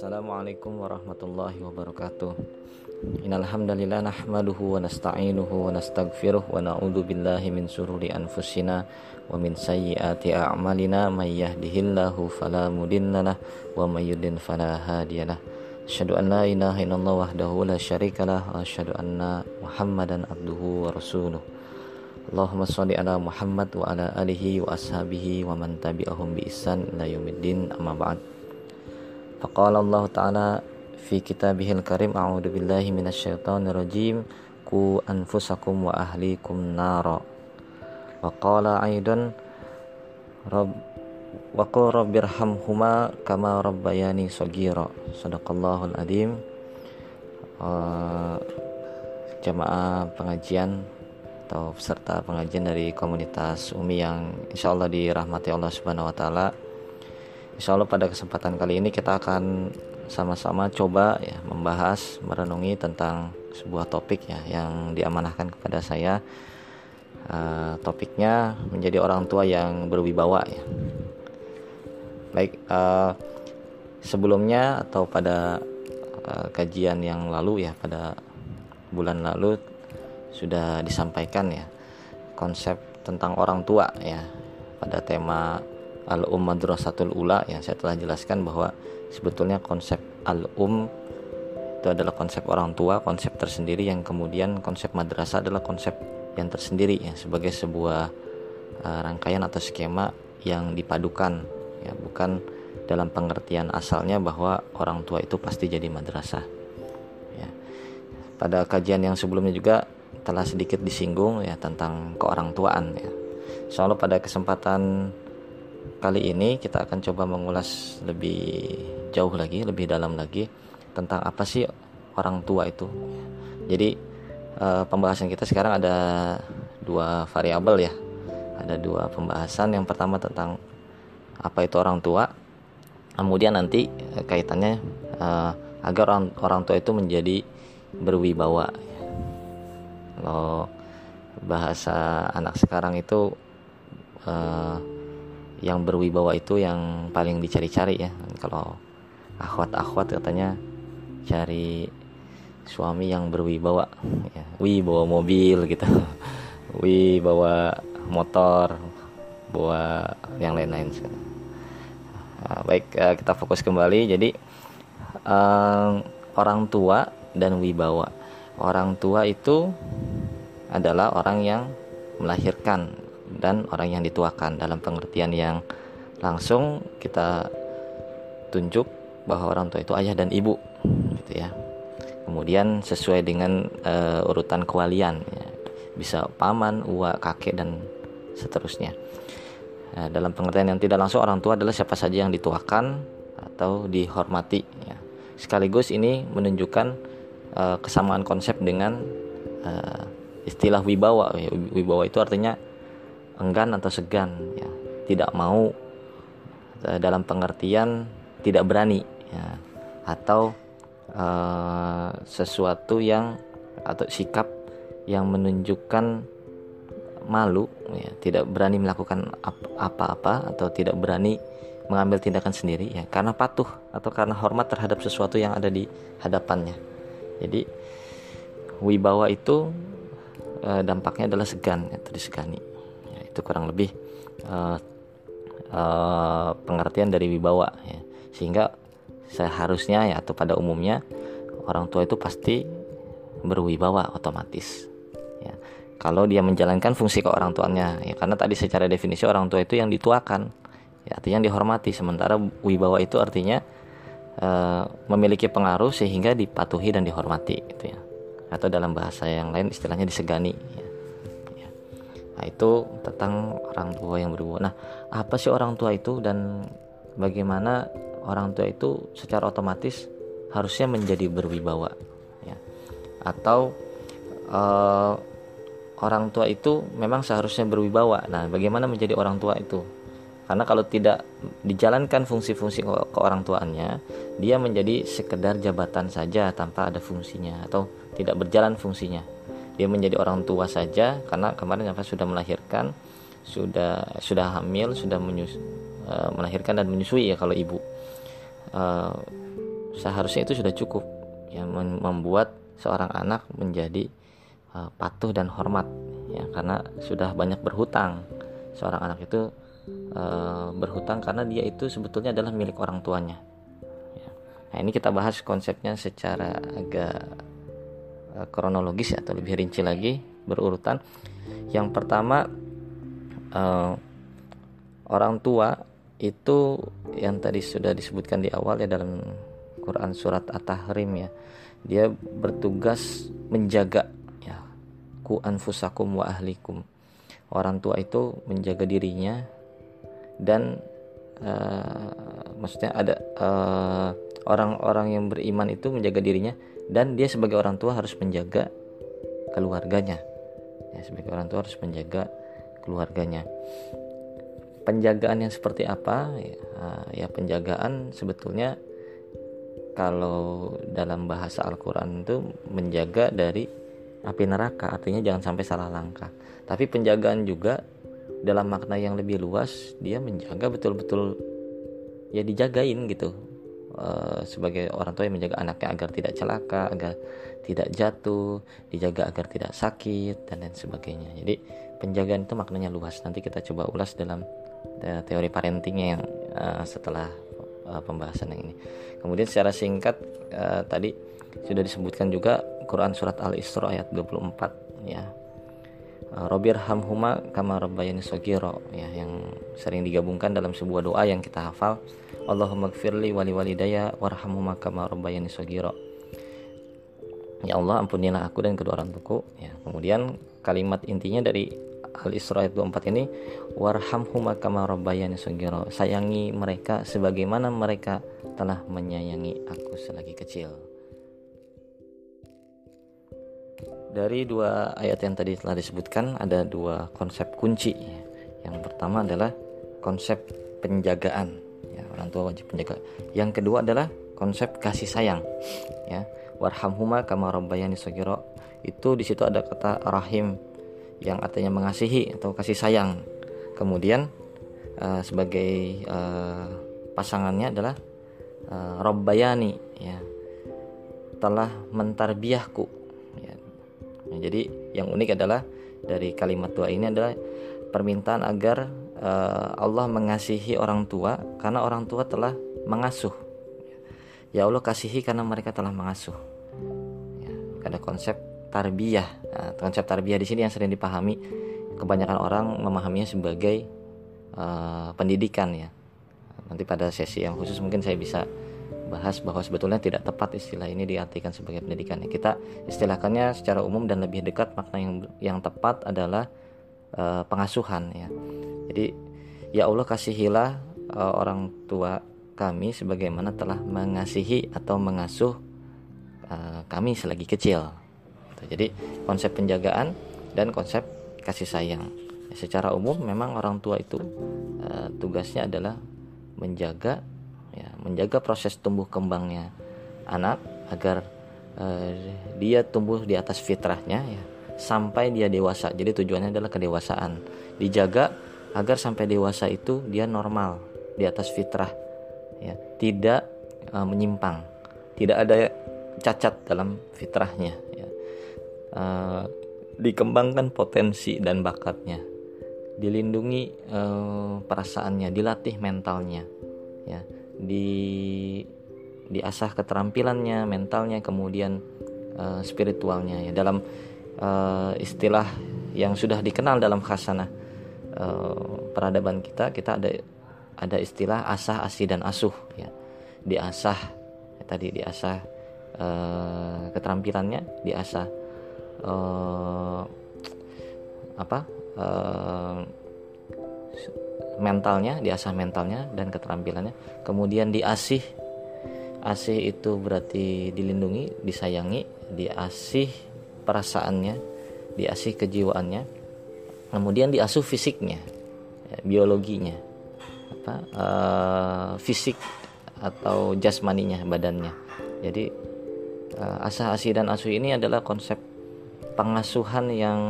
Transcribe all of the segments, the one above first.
Assalamualaikum warahmatullahi wabarakatuh. Innal hamdalillah nahmaduhu wa nasta'inuhu wa nastaghfiruh wa na'udzu billahi min sururi anfusina wa min sayyiati a'malina. May yahdihillahu fala mudhillalah wa may yudlil fala hadiyalah Asyhadu an la ilaha illallah wahdahu la syarikalah wa asyhadu anna Muhammadan abduhu wa rasuluh. Allahumma shalli ala Muhammad wa ala alihi wa ashabihi wa man tabi'ahum bi ihsan ila yaumiddin. Amma ba'd Faqala Allah Ta'ala fi kitabihil karim a'udzu billahi minasyaitonir rajim ku anfusakum wa ahlikum nara. Wa qala aidan rabb wa qul rabbirhamhuma kama rabbayani shaghira sadaqallahul adim. Uh, jamaah pengajian atau peserta pengajian dari komunitas Umi yang insya Allah dirahmati Allah Subhanahu Wa Taala Insya Allah pada kesempatan kali ini kita akan sama-sama coba ya membahas merenungi tentang sebuah topik ya yang diamanahkan kepada saya. Uh, topiknya menjadi orang tua yang berwibawa ya. Baik uh, sebelumnya atau pada uh, kajian yang lalu ya pada bulan lalu sudah disampaikan ya konsep tentang orang tua ya pada tema al-um madrasatul ula yang saya telah jelaskan bahwa sebetulnya konsep al-um itu adalah konsep orang tua, konsep tersendiri yang kemudian konsep madrasah adalah konsep yang tersendiri ya sebagai sebuah uh, rangkaian atau skema yang dipadukan ya bukan dalam pengertian asalnya bahwa orang tua itu pasti jadi madrasah. Ya. Pada kajian yang sebelumnya juga telah sedikit disinggung ya tentang keorangtuaan ya. Soalnya pada kesempatan kali ini kita akan coba mengulas lebih jauh lagi, lebih dalam lagi tentang apa sih orang tua itu. Jadi uh, pembahasan kita sekarang ada dua variabel ya. Ada dua pembahasan. Yang pertama tentang apa itu orang tua. Kemudian nanti uh, kaitannya uh, agar orang orang tua itu menjadi berwibawa. Kalau bahasa anak sekarang itu yang berwibawa itu yang paling dicari-cari ya. Kalau akhwat-akhwat katanya cari suami yang berwibawa ya. wi bawa mobil gitu. Wi bawa motor bawa yang lain-lain nah, baik eh, kita fokus kembali. Jadi um, orang tua dan wibawa. Orang tua itu adalah orang yang melahirkan dan orang yang dituakan dalam pengertian yang langsung kita tunjuk bahwa orang tua itu ayah dan ibu gitu ya kemudian sesuai dengan uh, urutan kewalian ya. bisa paman uwa kakek dan seterusnya nah, dalam pengertian yang tidak langsung orang tua adalah siapa saja yang dituakan atau dihormati ya. sekaligus ini menunjukkan uh, kesamaan konsep dengan uh, istilah wibawa wibawa itu artinya enggan atau segan ya. Tidak mau eh, dalam pengertian tidak berani ya. Atau uh, sesuatu yang atau sikap yang menunjukkan malu ya. Tidak berani melakukan apa-apa atau tidak berani mengambil tindakan sendiri ya. Karena patuh atau karena hormat terhadap sesuatu yang ada di hadapannya. Jadi wibawa itu uh, dampaknya adalah segan atau disegani itu kurang lebih uh, uh, pengertian dari wibawa ya. sehingga seharusnya ya atau pada umumnya orang tua itu pasti berwibawa otomatis ya kalau dia menjalankan fungsi ke orang tuanya ya karena tadi secara definisi orang tua itu yang dituakan ya artinya yang dihormati sementara wibawa itu artinya uh, memiliki pengaruh sehingga dipatuhi dan dihormati gitu ya atau dalam bahasa yang lain istilahnya disegani ya. Nah, itu tentang orang tua yang berbuat. Nah, apa sih orang tua itu dan bagaimana orang tua itu secara otomatis harusnya menjadi berwibawa ya. Atau uh, orang tua itu memang seharusnya berwibawa. Nah, bagaimana menjadi orang tua itu? Karena kalau tidak dijalankan fungsi-fungsi ke orang tuanya, dia menjadi sekedar jabatan saja tanpa ada fungsinya atau tidak berjalan fungsinya dia menjadi orang tua saja karena kemarin Nafas sudah melahirkan sudah sudah hamil sudah menyus, uh, melahirkan dan menyusui ya kalau ibu. Uh, seharusnya itu sudah cukup ya membuat seorang anak menjadi uh, patuh dan hormat ya karena sudah banyak berhutang. Seorang anak itu uh, berhutang karena dia itu sebetulnya adalah milik orang tuanya. Ya. nah ini kita bahas konsepnya secara agak kronologis ya, atau lebih rinci lagi berurutan. Yang pertama uh, orang tua itu yang tadi sudah disebutkan di awal ya dalam Quran surat At-Tahrim ya dia bertugas menjaga ya ku anfusakum wa ahlikum. Orang tua itu menjaga dirinya dan uh, maksudnya ada orang eh, orang-orang yang beriman itu menjaga dirinya dan dia sebagai orang tua harus menjaga keluarganya. Ya sebagai orang tua harus menjaga keluarganya. Penjagaan yang seperti apa? Ya, ya penjagaan sebetulnya kalau dalam bahasa Al-Quran itu menjaga dari api neraka. Artinya jangan sampai salah langkah. Tapi penjagaan juga dalam makna yang lebih luas dia menjaga betul-betul ya dijagain gitu uh, sebagai orang tua yang menjaga anaknya agar tidak celaka agar tidak jatuh dijaga agar tidak sakit dan lain sebagainya. Jadi penjagaan itu maknanya luas. Nanti kita coba ulas dalam uh, teori parentingnya yang uh, setelah uh, pembahasan yang ini. Kemudian secara singkat uh, tadi sudah disebutkan juga Quran surat Al-Isra ayat 24 ya Robir hamhuma kama sogiro ya yang sering digabungkan dalam sebuah doa yang kita hafal. Allahumma gfirli wali walidaya warhamhuma kama rabbayani sogiro Ya Allah ampunilah aku dan kedua orang tuaku. Ya kemudian kalimat intinya dari Al-Isra ayat 24 ini warhamhuma kama rabbayani saghira. Sayangi mereka sebagaimana mereka telah menyayangi aku selagi kecil dari dua ayat yang tadi telah disebutkan ada dua konsep kunci. Yang pertama adalah konsep penjagaan. Ya orang tua wajib penjaga yang kedua adalah konsep kasih sayang. Ya warhamhuma kama rabbayani saghira. Itu di situ ada kata rahim yang artinya mengasihi atau kasih sayang. Kemudian uh, sebagai uh, pasangannya adalah uh, robbayani ya telah mentarbiahku Nah, jadi yang unik adalah dari kalimat tua ini adalah permintaan agar uh, Allah mengasihi orang tua karena orang tua telah mengasuh. Ya Allah kasihi karena mereka telah mengasuh. Ya, ada konsep tarbiyah. Nah, konsep tarbiyah di sini yang sering dipahami kebanyakan orang memahaminya sebagai uh, pendidikan ya. Nanti pada sesi yang khusus mungkin saya bisa bahas bahwa sebetulnya tidak tepat istilah ini diartikan sebagai pendidikan. Kita istilahkannya secara umum dan lebih dekat makna yang yang tepat adalah uh, pengasuhan ya. Jadi ya Allah kasihilah uh, orang tua kami sebagaimana telah mengasihi atau mengasuh uh, kami selagi kecil. Gitu. Jadi konsep penjagaan dan konsep kasih sayang. Ya, secara umum memang orang tua itu uh, tugasnya adalah menjaga ya, menjaga proses tumbuh kembangnya anak agar uh, dia tumbuh di atas fitrahnya ya sampai dia dewasa. Jadi tujuannya adalah kedewasaan. Dijaga agar sampai dewasa itu dia normal di atas fitrah ya, tidak uh, menyimpang. Tidak ada cacat dalam fitrahnya ya. Uh, dikembangkan potensi dan bakatnya. Dilindungi uh, perasaannya, dilatih mentalnya ya di diasah keterampilannya, mentalnya, kemudian uh, spiritualnya ya dalam uh, istilah yang sudah dikenal dalam khasanah uh, peradaban kita, kita ada ada istilah asah, asih dan asuh ya. Diasah ya, tadi diasah uh, keterampilannya, diasah uh, apa? Uh, mentalnya, diasah mentalnya dan keterampilannya. Kemudian diasih. Asih itu berarti dilindungi, disayangi, diasih perasaannya, diasih kejiwaannya. Kemudian diasuh fisiknya, ya, biologinya. Apa? Uh, fisik atau jasmaninya, badannya. Jadi uh, asah asih dan asuh ini adalah konsep pengasuhan yang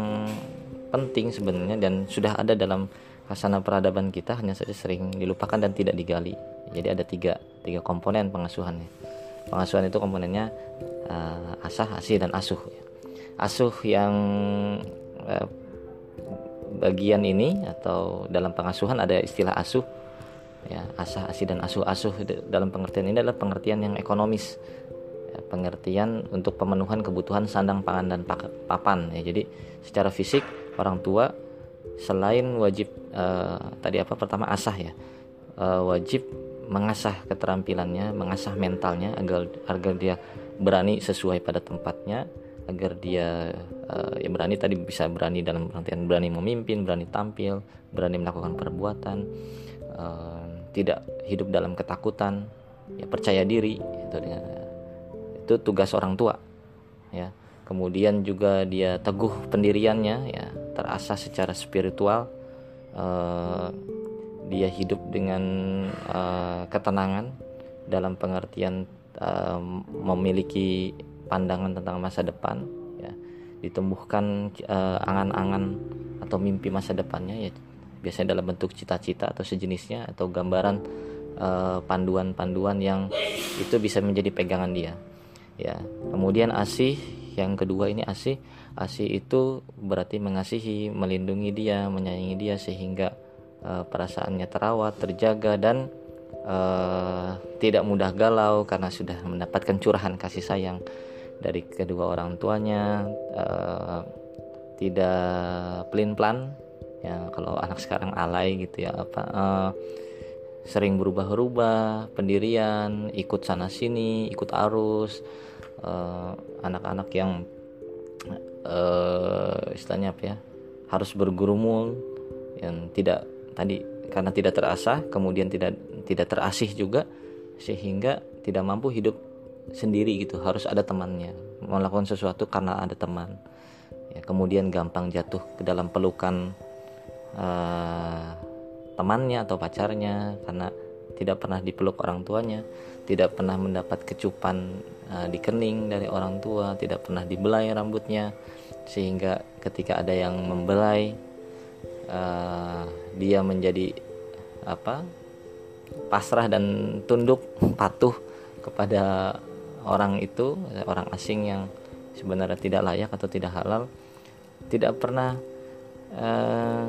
penting sebenarnya dan sudah ada dalam Hasanah peradaban kita hanya saja sering dilupakan dan tidak digali. Jadi ada tiga, tiga komponen pengasuhannya. pengasuhan itu komponennya uh, asah asih dan asuh asuh yang uh, bagian ini atau dalam pengasuhan ada istilah asuh ya asah asih dan asuh asuh dalam pengertian ini adalah pengertian yang ekonomis ya, pengertian untuk pemenuhan kebutuhan sandang pangan dan papan ya jadi secara fisik orang tua selain wajib uh, tadi apa pertama asah ya. Uh, wajib mengasah keterampilannya mengasah mentalnya agar agar dia berani sesuai pada tempatnya agar dia uh, ya berani tadi bisa berani dalam pengertian berani memimpin berani tampil berani melakukan perbuatan uh, tidak hidup dalam ketakutan ya percaya diri itu dengan itu tugas orang tua ya kemudian juga dia teguh pendiriannya ya terasah secara spiritual uh, dia hidup dengan uh, ketenangan dalam pengertian uh, memiliki pandangan tentang masa depan ya. Ditumbuhkan angan-angan atau mimpi masa depannya ya biasanya dalam bentuk cita-cita atau sejenisnya atau gambaran panduan-panduan yang itu bisa menjadi pegangan dia ya. Kemudian asih yang kedua ini asih asih itu berarti mengasihi melindungi dia menyayangi dia sehingga uh, perasaannya terawat terjaga dan uh, tidak mudah galau karena sudah mendapatkan curahan kasih sayang dari kedua orang tuanya. Uh, tidak pelin plan ya kalau anak sekarang alay gitu ya apa uh, sering berubah-ubah pendirian ikut sana sini ikut arus anak-anak uh, yang uh, istilahnya apa ya harus bergurumul yang tidak tadi karena tidak terasah kemudian tidak tidak terasih juga sehingga tidak mampu hidup sendiri gitu harus ada temannya melakukan sesuatu karena ada teman. Ya kemudian gampang jatuh ke dalam pelukan uh, temannya atau pacarnya karena tidak pernah dipeluk orang tuanya, tidak pernah mendapat kecupan uh, di kening dari orang tua, tidak pernah dibelai rambutnya, sehingga ketika ada yang membelai, uh, dia menjadi apa pasrah dan tunduk patuh kepada orang itu, orang asing yang sebenarnya tidak layak atau tidak halal, tidak pernah uh,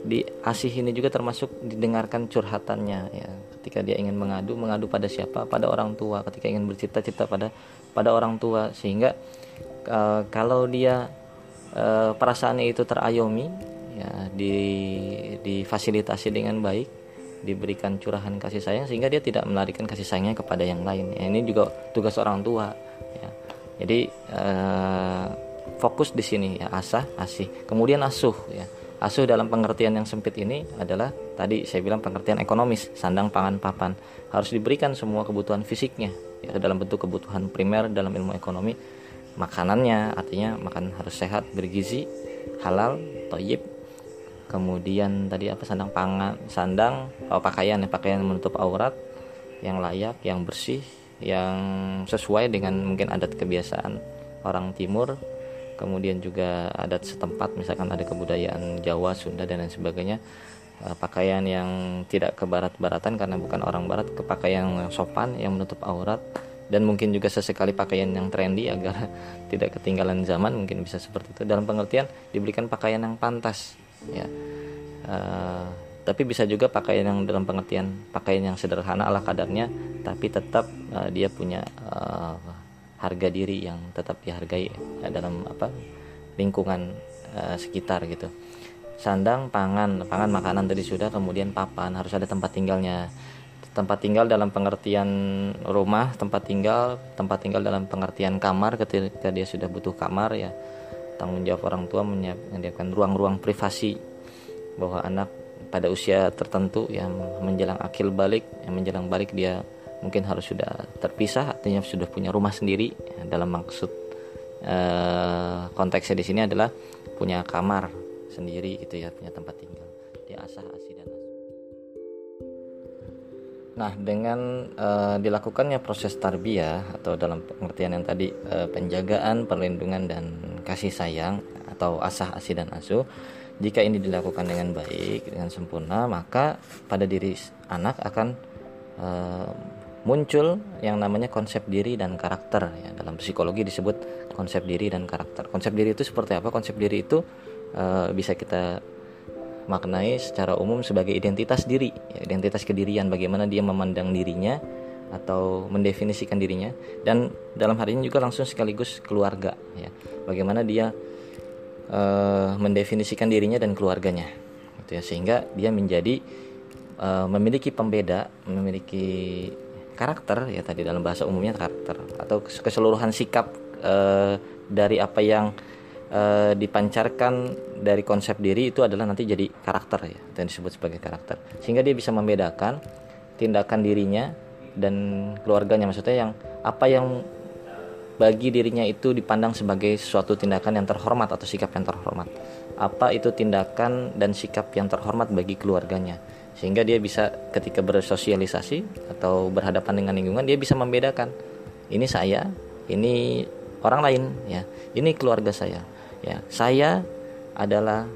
di asih ini juga termasuk didengarkan curhatannya ya ketika dia ingin mengadu mengadu pada siapa? Pada orang tua ketika ingin bercita-cita pada pada orang tua. Sehingga uh, kalau dia uh, perasaannya itu terayomi ya di difasilitasi dengan baik diberikan curahan kasih sayang sehingga dia tidak melarikan kasih sayangnya kepada yang lain. Ya, ini juga tugas orang tua ya. Jadi uh, fokus di sini ya asah asih. Kemudian asuh ya Asuh dalam pengertian yang sempit ini adalah tadi saya bilang pengertian ekonomis, sandang pangan papan. Harus diberikan semua kebutuhan fisiknya ya dalam bentuk kebutuhan primer dalam ilmu ekonomi. Makanannya artinya makan harus sehat, bergizi, halal, toyib. Kemudian tadi apa sandang pangan, sandang oh, pakaian ya pakaian menutup aurat yang layak, yang bersih, yang sesuai dengan mungkin adat kebiasaan orang timur kemudian juga adat setempat misalkan ada kebudayaan Jawa, Sunda dan lain sebagainya uh, pakaian yang tidak ke barat-baratan karena bukan orang barat ke pakaian yang sopan yang menutup aurat dan mungkin juga sesekali pakaian yang trendy agar tidak ketinggalan zaman mungkin bisa seperti itu. Dalam pengertian diberikan pakaian yang pantas ya. Uh, tapi bisa juga pakaian yang dalam pengertian pakaian yang sederhana ala kadarnya tapi tetap uh, dia punya uh, harga diri yang tetap dihargai eh, dalam apa lingkungan uh, sekitar gitu. Sandang pangan pangan makanan tadi sudah kemudian papan harus ada tempat tinggalnya. Tempat tinggal dalam pengertian rumah tempat tinggal tempat tinggal dalam pengertian kamar ketika dia sudah butuh kamar ya tanggung jawab orang tua menyediakan ruang-ruang privasi bahwa anak pada usia tertentu yang menjelang akil balik yang menjelang balik dia mungkin harus sudah terpisah artinya sudah punya rumah sendiri. Dalam maksud eh, konteksnya di sini adalah punya kamar sendiri gitu ya punya tempat tinggal di asah asih dan asuh nah dengan uh, dilakukannya proses tarbiyah atau dalam pengertian yang tadi uh, penjagaan perlindungan dan kasih sayang atau asah asih dan asuh jika ini dilakukan dengan baik dengan sempurna maka pada diri anak akan muncul yang namanya konsep diri dan karakter ya. Dalam psikologi disebut konsep diri dan karakter. Konsep diri itu seperti apa? Konsep diri itu uh, bisa kita maknai secara umum sebagai identitas diri ya, identitas kedirian bagaimana dia memandang dirinya atau mendefinisikan dirinya. Dan dalam hari ini juga langsung sekaligus keluarga ya. Bagaimana dia uh, mendefinisikan dirinya dan keluarganya gitu ya. Sehingga dia menjadi uh, memiliki pembeda memiliki karakter ya tadi dalam bahasa umumnya karakter atau keseluruhan sikap uh, dari apa yang uh, dipancarkan dari konsep diri itu adalah nanti jadi karakter ya dan disebut sebagai karakter. Sehingga dia bisa membedakan tindakan dirinya dan keluarganya. Maksudnya yang apa yang bagi dirinya itu dipandang sebagai suatu tindakan yang terhormat atau sikap yang terhormat. Apa itu tindakan dan sikap yang terhormat bagi keluarganya sehingga dia bisa ketika bersosialisasi atau berhadapan dengan lingkungan dia bisa membedakan ini saya ini orang lain ya. Ini keluarga saya ya. Saya adalah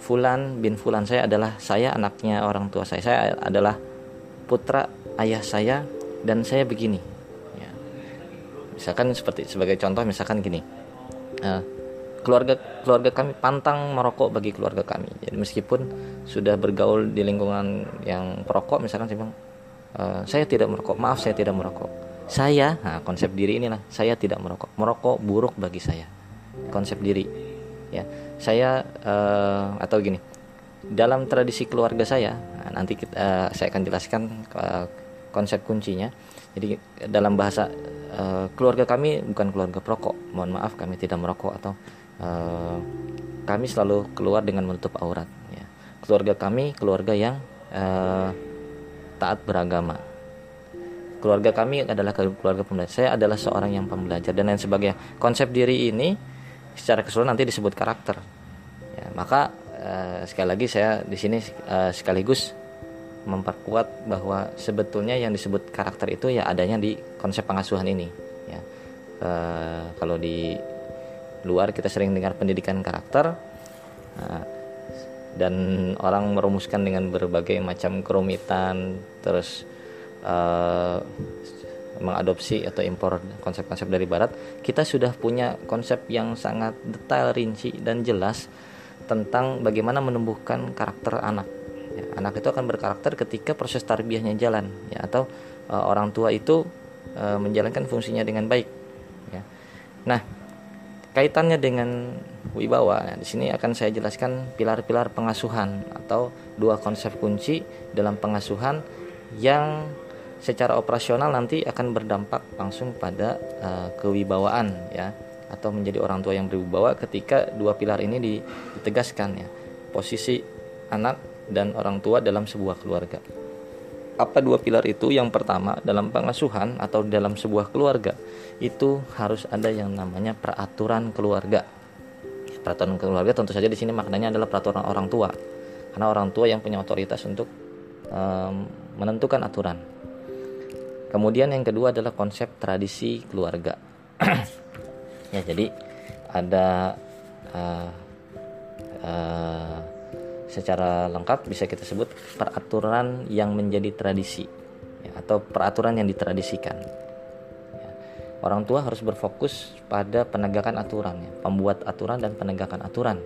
Fulan bin Fulan saya adalah saya anaknya orang tua saya. Saya adalah putra ayah saya dan saya begini ya. misalkan seperti sebagai contoh misalkan gini uh, keluarga keluarga kami pantang merokok bagi keluarga kami. Jadi meskipun sudah bergaul di lingkungan yang perokok, misalkan saya bilang e, saya tidak merokok, maaf saya tidak merokok. Saya, nah konsep diri inilah saya tidak merokok. Merokok buruk bagi saya. Konsep diri, ya. Saya uh, atau gini, dalam tradisi keluarga saya, nanti kita, uh, saya akan jelaskan uh, konsep kuncinya. Jadi dalam bahasa uh, keluarga kami bukan keluarga perokok. Mohon maaf kami tidak merokok atau uh, kami selalu keluar dengan menutup aurat ya. keluarga kami keluarga yang uh, taat beragama. Keluarga kami adalah keluarga pembelajar. Saya adalah seorang yang pembelajar dan lain sebagainya. Konsep diri ini secara keseluruhan nanti disebut karakter ya, maka uh, sekali lagi saya di sini uh, sekaligus memperkuat bahwa sebetulnya yang disebut karakter itu ya adanya di konsep pengasuhan ini ya. Uh, kalau di luar kita sering dengar pendidikan karakter nah, dan orang merumuskan dengan berbagai macam kerumitan terus uh, mengadopsi atau impor konsep-konsep dari barat. Kita sudah punya konsep yang sangat detail rinci dan jelas tentang bagaimana menumbuhkan karakter anak. Ya, anak itu akan berkarakter ketika proses tarbiyahnya jalan ya atau uh, orang tua itu menjalankan fungsinya dengan baik ya. Nah kaitannya dengan wibawa. Di sini akan saya jelaskan pilar-pilar pengasuhan atau dua konsep kunci dalam pengasuhan yang secara operasional nanti akan berdampak langsung pada uh, kewibawaan ya atau menjadi orang tua yang berwibawa ketika dua pilar ini ditegaskan ya posisi anak dan orang tua dalam sebuah keluarga apa dua pilar itu yang pertama dalam pengasuhan atau dalam sebuah keluarga itu harus ada yang namanya peraturan keluarga. Peraturan keluarga tentu saja di sini maknanya adalah peraturan orang tua. Karena orang tua yang punya otoritas untuk um, menentukan aturan. Kemudian yang kedua adalah konsep tradisi keluarga. ya, jadi ada uh, uh, secara lengkap bisa kita sebut peraturan yang menjadi tradisi ya, atau peraturan yang ditradisikan orang tua harus berfokus pada penegakan aturan ya, pembuat aturan dan penegakan aturan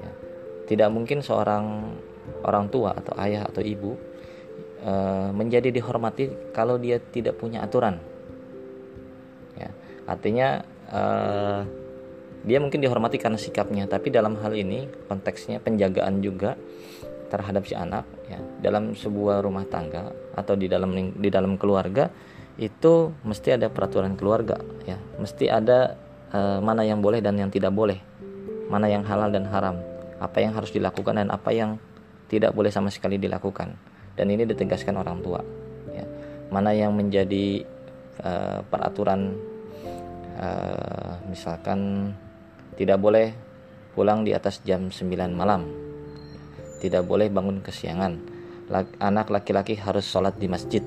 ya. tidak mungkin seorang orang tua atau ayah atau ibu e, menjadi dihormati kalau dia tidak punya aturan ya artinya e, dia mungkin dihormati karena sikapnya tapi dalam hal ini konteksnya penjagaan juga terhadap si anak ya. Dalam sebuah rumah tangga atau di dalam di dalam keluarga itu mesti ada peraturan keluarga ya. Mesti ada uh, mana yang boleh dan yang tidak boleh mana yang halal dan haram apa yang harus dilakukan dan apa yang tidak boleh sama sekali dilakukan. Dan ini ditegaskan orang tua ya. Mana yang menjadi uh, peraturan uh, misalkan tidak boleh pulang di atas jam 9 malam. Tidak boleh bangun kesiangan. Anak laki-laki harus sholat di masjid.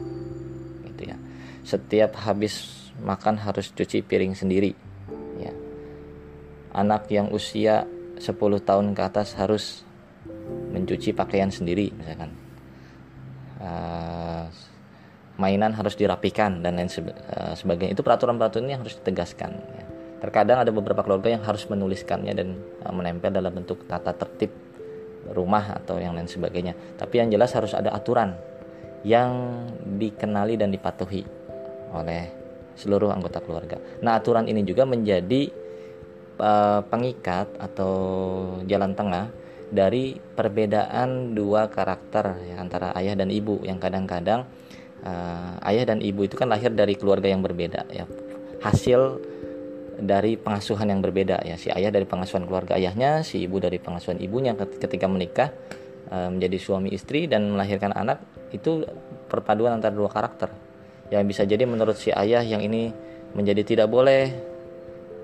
Setiap habis makan harus cuci piring sendiri. Ya. Anak yang usia 10 tahun ke atas harus mencuci pakaian sendiri misalkan. Uh, mainan harus dirapikan dan lain uh, sebagainya. Itu peraturan-peraturan yang harus ditegaskan. ya. Terkadang ada beberapa keluarga yang harus menuliskannya dan uh, menempel dalam bentuk tata tertib rumah atau yang lain sebagainya. Tapi yang jelas harus ada aturan yang dikenali dan dipatuhi oleh seluruh anggota keluarga. Nah aturan ini juga menjadi uh, pengikat atau jalan tengah dari perbedaan dua karakter ya, antara ayah dan ibu. Yang kadang-kadang uh, ayah dan ibu itu kan lahir dari keluarga yang berbeda ya. Hasil dari pengasuhan yang berbeda ya. Si ayah dari pengasuhan keluarga ayahnya si ibu dari pengasuhan ibunya ketika menikah uh, menjadi suami istri dan melahirkan anak itu perpaduan antara dua karakter. Yang bisa jadi menurut si ayah yang ini menjadi tidak boleh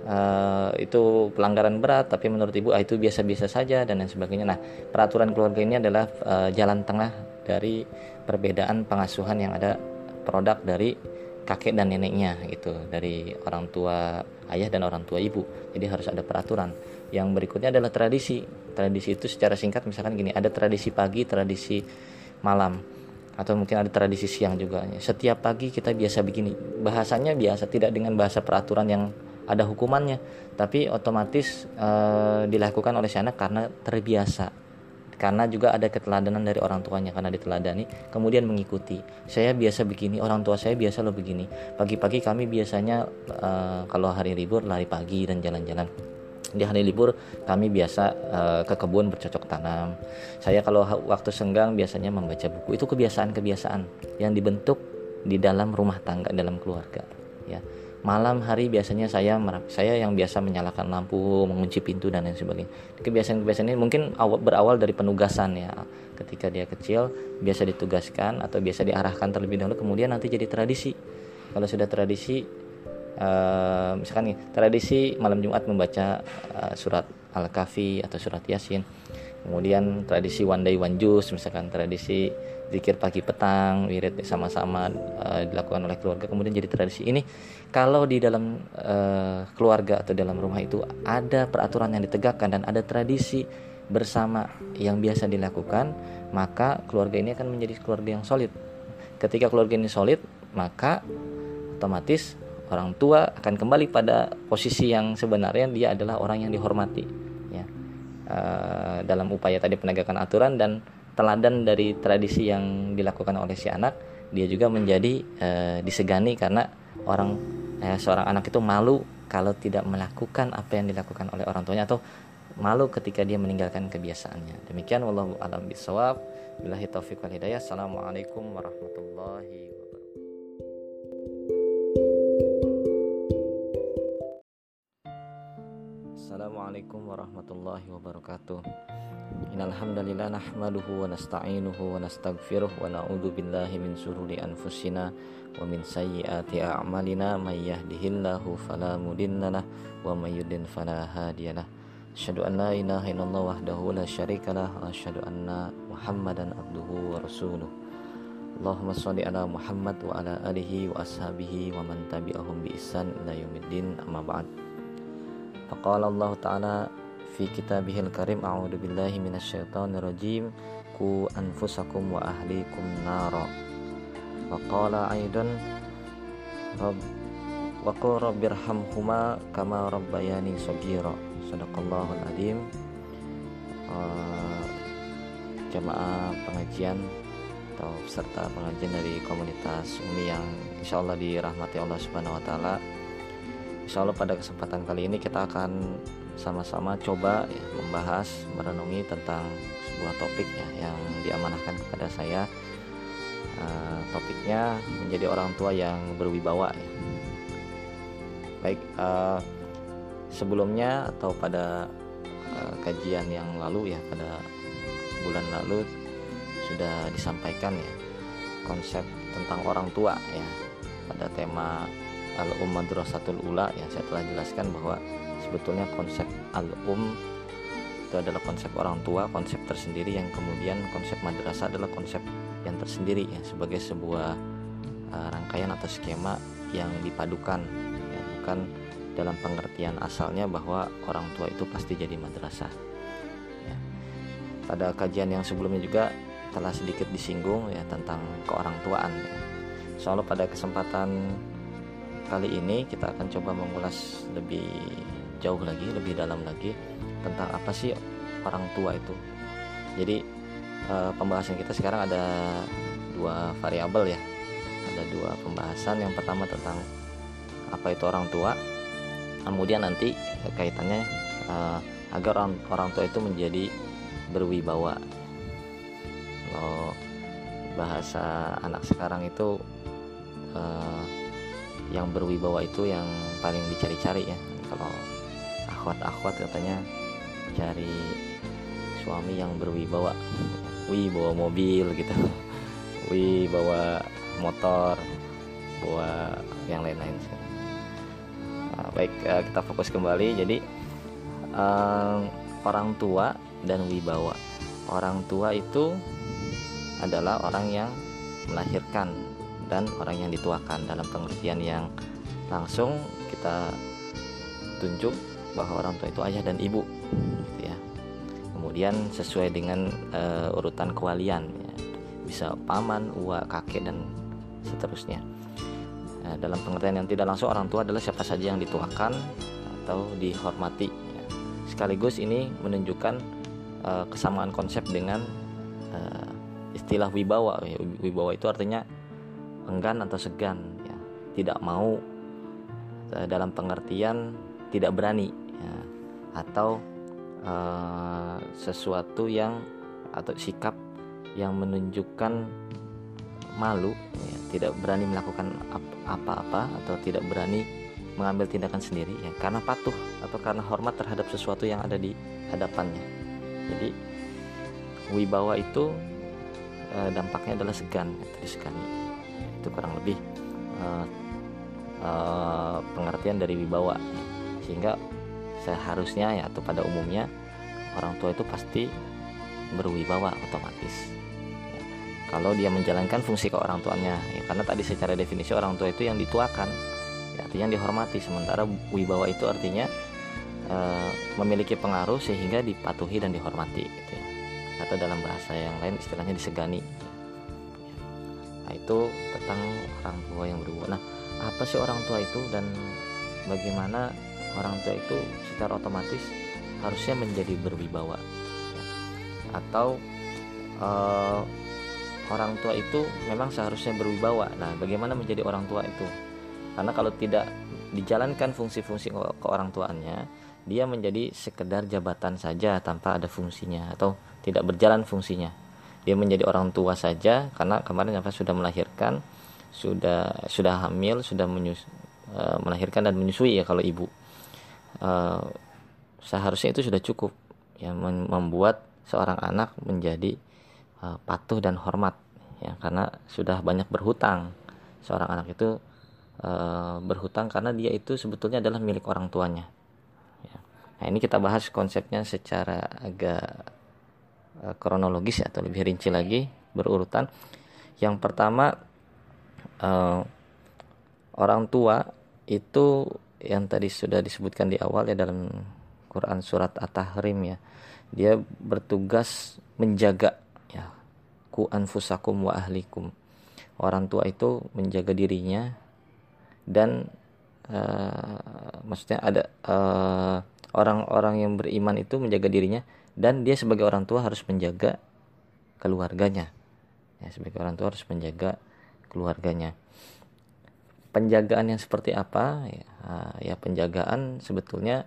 uh, itu pelanggaran berat tapi menurut ibu ah, itu biasa-biasa saja dan lain sebagainya. Nah peraturan keluarga ini adalah uh, jalan tengah dari perbedaan pengasuhan yang ada produk dari kakek dan neneknya gitu. Dari orang tua ayah dan orang tua ibu. Jadi harus ada peraturan. Yang berikutnya adalah tradisi. Tradisi itu secara singkat misalkan gini ada tradisi pagi tradisi malam atau mungkin ada tradisi siang juga. Setiap pagi kita biasa begini. Bahasanya biasa tidak dengan bahasa peraturan yang ada hukumannya tapi otomatis e, dilakukan oleh si anak karena terbiasa karena juga ada keteladanan dari orang tuanya karena diteladani kemudian mengikuti saya biasa begini orang tua saya biasa lo begini pagi-pagi kami biasanya uh, kalau hari libur lari pagi dan jalan-jalan di hari libur kami biasa uh, ke kebun bercocok tanam. Saya kalau waktu senggang biasanya membaca buku. Itu kebiasaan-kebiasaan yang dibentuk di dalam rumah tangga dalam keluarga, ya malam hari biasanya saya saya yang biasa menyalakan lampu mengunci pintu dan lain sebagainya. Kebiasaan-kebiasaan ini mungkin awal, berawal dari penugasan ya. Ketika dia kecil biasa ditugaskan atau biasa diarahkan terlebih dahulu kemudian nanti jadi tradisi. Kalau sudah tradisi uh, misalkan nih tradisi malam Jumat membaca uh, surat Al-Kahfi atau surat Yasin. Kemudian tradisi one day one juice misalkan tradisi zikir pagi petang wirid sama-sama uh, dilakukan oleh keluarga. Kemudian jadi tradisi ini kalau di dalam uh, keluarga atau dalam rumah itu ada peraturan yang ditegakkan dan ada tradisi bersama yang biasa dilakukan maka keluarga ini akan menjadi keluarga yang solid. Ketika keluarga ini solid maka otomatis orang tua akan kembali pada posisi yang sebenarnya dia adalah orang yang dihormati ya. Uh, dalam upaya tadi penegakan aturan dan teladan dari tradisi yang dilakukan oleh si anak dia juga menjadi e, disegani karena orang e, seorang anak itu malu kalau tidak melakukan apa yang dilakukan oleh orang tuanya atau malu ketika dia meninggalkan kebiasaannya. Demikian wallahu alam bisawab billahi taufiq wal hidayah. Assalamualaikum warahmatullahi Assalamualaikum warahmatullahi wabarakatuh Innal hamdalillah nahmaduhu wa nasta'inuhu wa nastaghfiruh wa na'udzu billahi min shururi anfusina wa min sayyiati a'malina may yahdihillahu fala mudhillalah wa may yudlil fala hadiyalah. Asyhadu an la ilaha illallah wahdahu la syarikalah wa asyhadu anna Muhammadan abduhu wa rasuluh. Allahumma shalli ala Muhammad wa ala alihi wa ashabihi wa man tabi'ahum bi ihsan ila yaumiddin amma ba'd. Faqala Allah Ta'ala fi kitabihil karim a'udzu billahi minasyaitonir rajim. Ku anfusakum wa ahlikum nara. Wa qala aidan rabb wa qul rabbirhamhuma kama rabbayani sagira sadaqallahul adim. Uh, jamaah pengajian atau peserta pengajian dari komunitas Umi yang insya Allah dirahmati Allah Subhanahu Wa Taala Insya Allah pada kesempatan kali ini kita akan sama-sama coba ya, membahas merenungi tentang sebuah topik ya yang diamanahkan kepada saya uh, topiknya menjadi orang tua yang berwibawa ya. baik uh, sebelumnya atau pada uh, kajian yang lalu ya pada bulan lalu sudah disampaikan ya konsep tentang orang tua ya pada tema al ummadrasatul ula yang saya telah jelaskan bahwa sebetulnya konsep al-um itu adalah konsep orang tua, konsep tersendiri yang kemudian konsep madrasah adalah konsep yang tersendiri ya sebagai sebuah uh, rangkaian atau skema yang dipadukan ya bukan dalam pengertian asalnya bahwa orang tua itu pasti jadi madrasah. Ya. Pada kajian yang sebelumnya juga telah sedikit disinggung ya tentang keorangtuaan ya. Soalnya pada kesempatan kali ini kita akan coba mengulas lebih jauh lagi, lebih dalam lagi tentang apa sih orang tua itu. Jadi uh, pembahasan kita sekarang ada dua variabel ya. Ada dua pembahasan. Yang pertama tentang apa itu orang tua. Kemudian nanti kaitannya uh, agar orang orang tua itu menjadi berwibawa. Kalau bahasa anak sekarang itu uh, yang berwibawa itu yang paling dicari-cari ya. Kalau akhwat-akhwat katanya cari suami yang berwibawa. Wih bawa mobil gitu. Wih bawa motor bawa yang lain-lain nah, baik eh, kita fokus kembali. Jadi um, orang tua dan wibawa. Orang tua itu adalah orang yang melahirkan dan orang yang dituakan dalam pengertian yang langsung kita tunjuk bahwa orang tua itu ayah dan ibu gitu ya kemudian sesuai dengan uh, urutan kewalian ya. bisa paman uwa kakek dan seterusnya nah, dalam pengertian yang tidak langsung orang tua adalah siapa saja yang dituakan atau dihormati ya. sekaligus ini menunjukkan uh, kesamaan konsep dengan uh, istilah wibawa wibawa itu artinya enggan atau segan ya. Tidak mau dalam pengertian tidak berani ya, atau uh, sesuatu yang atau sikap yang menunjukkan malu ya, tidak berani melakukan apa-apa atau tidak berani mengambil tindakan sendiri ya. Karena patuh atau karena hormat terhadap sesuatu yang ada di hadapannya. Jadi wibawa itu uh, dampaknya adalah segan ya, disegani itu kurang lebih uh, uh, pengertian dari wibawa sehingga seharusnya ya atau pada umumnya orang tua itu pasti berwibawa otomatis ya. kalau dia menjalankan fungsi ke orang tuanya ya, karena tadi secara definisi orang tua itu yang dituakan ya, artinya dihormati sementara wibawa itu artinya e, memiliki pengaruh sehingga dipatuhi dan dihormati gitu ya. atau dalam bahasa yang lain istilahnya disegani nah itu tentang orang tua yang berwibawa nah apa sih orang tua itu dan bagaimana orang tua itu secara otomatis harusnya menjadi berwibawa ya. atau uh, orang tua itu memang seharusnya berwibawa. Nah bagaimana menjadi orang tua itu? Karena kalau tidak dijalankan fungsi-fungsi ke orang tuanya dia menjadi sekedar jabatan saja tanpa ada fungsinya atau tidak berjalan fungsinya dia menjadi orang tua saja karena kemarin apa sudah melahirkan sudah sudah hamil sudah menyus, uh, melahirkan dan menyusui ya kalau ibu uh, seharusnya itu sudah cukup ya membuat seorang anak menjadi uh, patuh dan hormat ya karena sudah banyak berhutang seorang anak itu uh, berhutang karena dia itu sebetulnya adalah milik orang tuanya ya. nah ini kita bahas konsepnya secara agak kronologis ya atau lebih rinci lagi berurutan yang pertama uh, orang tua itu yang tadi sudah disebutkan di awal ya dalam Quran surat At-Tahrim ya. Dia bertugas menjaga ya ku anfusakum wa ahlikum. Orang tua itu menjaga dirinya dan uh, maksudnya ada orang eh, orang-orang yang beriman itu menjaga dirinya dan dia sebagai orang tua harus menjaga keluarganya. Ya, sebagai orang tua harus menjaga keluarganya. Penjagaan yang seperti apa? Ya, ya penjagaan sebetulnya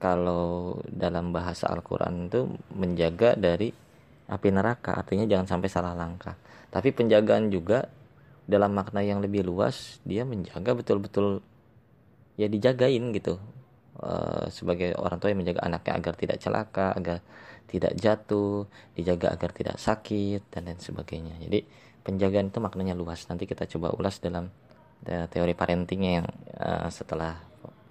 kalau dalam bahasa Al-Quran itu menjaga dari api neraka. Artinya jangan sampai salah langkah. Tapi penjagaan juga dalam makna yang lebih luas dia menjaga betul-betul ya dijagain gitu uh, sebagai orang tua yang menjaga anaknya agar tidak celaka agar tidak jatuh dijaga agar tidak sakit dan lain sebagainya jadi penjagaan itu maknanya luas nanti kita coba ulas dalam teori parentingnya yang uh, setelah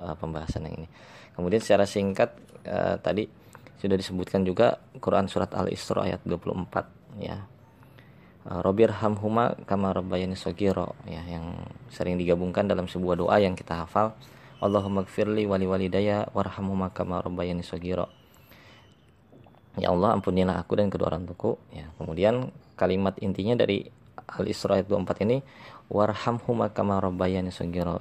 uh, pembahasan yang ini. Kemudian secara singkat tadi sudah disebutkan juga Quran surat Al-Isra ayat 24 ya. Robir hamhuma kama sogiro ya yang sering digabungkan dalam sebuah doa yang kita hafal. Allahumma gfirli wali walidaya warhamhuma kama rabbayani sogiro. Ya Allah ampunilah aku dan kedua orang tuaku ya. Kemudian kalimat intinya dari Al-Isra ayat 24 ini warhamhuma kama rabbayani.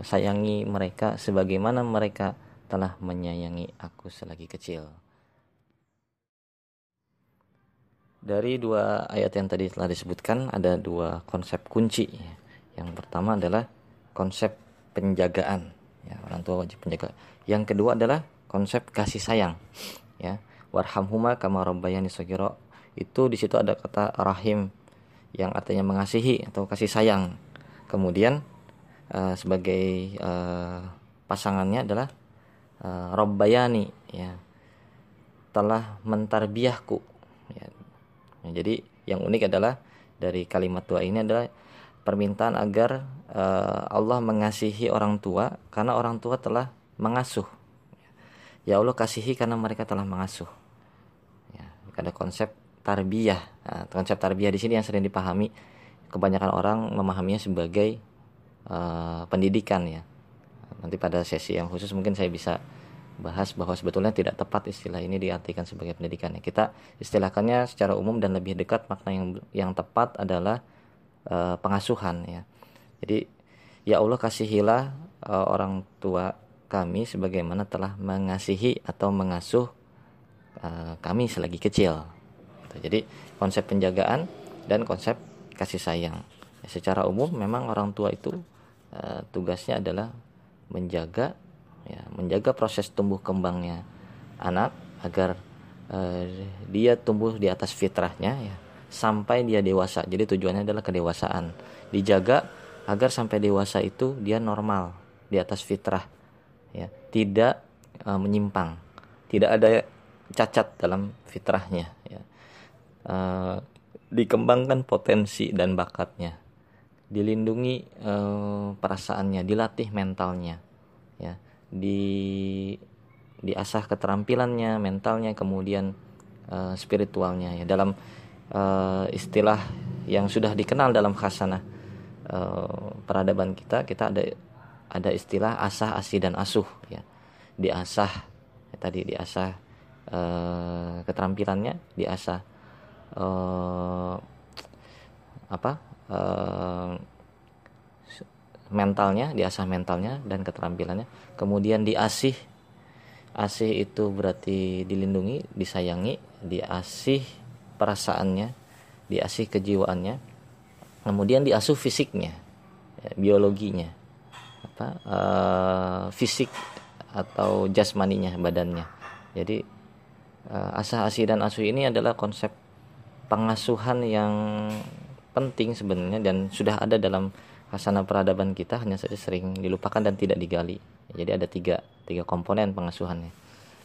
Sayangi mereka sebagaimana mereka telah menyayangi aku selagi kecil. Dari dua ayat yang tadi telah disebutkan ada dua konsep kunci. Yang pertama adalah konsep penjagaan. Ya, orang tua wajib penjaga. Yang kedua adalah konsep kasih sayang. Ya, warhamhuma kama rabbayani saghira. Itu di situ ada kata rahim yang artinya mengasihi atau kasih sayang. Kemudian uh, sebagai uh, pasangannya adalah uh, rabbayani ya telah mentarbiahku Ya, jadi yang unik adalah dari kalimat doa ini adalah permintaan agar uh, Allah mengasihi orang tua karena orang tua telah mengasuh. Ya Allah kasihi karena mereka telah mengasuh. Ya, ada konsep tarbiyah. Nah, konsep tarbiyah di sini yang sering dipahami kebanyakan orang memahaminya sebagai uh, pendidikan ya. Nanti pada sesi yang khusus mungkin saya bisa bahas bahwa sebetulnya tidak tepat istilah ini diartikan sebagai pendidikan. Kita istilahkannya secara umum dan lebih dekat makna yang yang tepat adalah uh, pengasuhan ya. Jadi ya Allah kasihilah uh, orang tua kami sebagaimana telah mengasihi atau mengasuh uh, kami selagi kecil. Gitu. Jadi konsep penjagaan dan konsep kasih sayang. Ya, secara umum memang orang tua itu uh, tugasnya adalah menjaga ya menjaga proses tumbuh kembangnya anak agar uh, dia tumbuh di atas fitrahnya ya sampai dia dewasa. Jadi tujuannya adalah kedewasaan. Dijaga agar sampai dewasa itu dia normal di atas fitrah ya. Tidak uh, menyimpang. Tidak ada cacat dalam fitrahnya ya. Uh, dikembangkan potensi dan bakatnya. Dilindungi uh, perasaannya dilatih mentalnya ya. Di diasah keterampilannya, mentalnya, kemudian uh, spiritualnya ya. Dalam uh, istilah yang sudah dikenal dalam khasanah uh, peradaban kita, kita ada ada istilah asah, asih dan asuh ya. Diasah ya, tadi diasah uh, keterampilannya, diasah uh, apa? Uh, mentalnya, diasah mentalnya dan keterampilannya. Kemudian diasih. Asih itu berarti dilindungi, disayangi, diasih perasaannya, diasih kejiwaannya. Kemudian diasuh fisiknya, ya, biologinya. Apa? Uh, fisik atau jasmaninya, badannya. Jadi uh, asah asih dan asuh ini adalah konsep pengasuhan yang penting sebenarnya dan sudah ada dalam khasana peradaban kita hanya saja sering dilupakan dan tidak digali. Jadi ada tiga, tiga komponen pengasuhannya.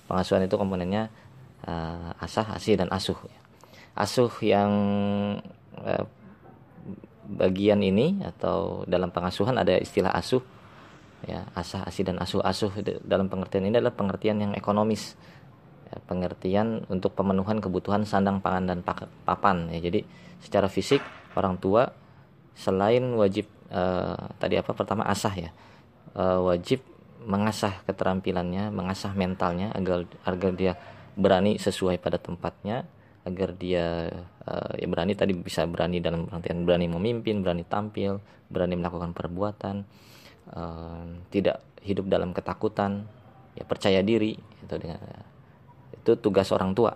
Pengasuhan itu komponennya uh, asah, asih, dan asuh. Asuh yang uh, bagian ini atau dalam pengasuhan ada istilah asuh ya asah asih dan asuh. Asuh dalam pengertian ini adalah pengertian yang ekonomis ya, pengertian untuk pemenuhan kebutuhan sandang pangan dan papan ya. Jadi secara fisik orang tua selain wajib uh, tadi apa pertama asah ya uh, wajib mengasah keterampilannya mengasah mentalnya agar agar dia berani sesuai pada tempatnya agar dia uh, ya berani tadi bisa berani dalam pengertian berani memimpin berani tampil berani melakukan perbuatan uh, tidak hidup dalam ketakutan ya percaya diri itu dengan itu tugas orang tua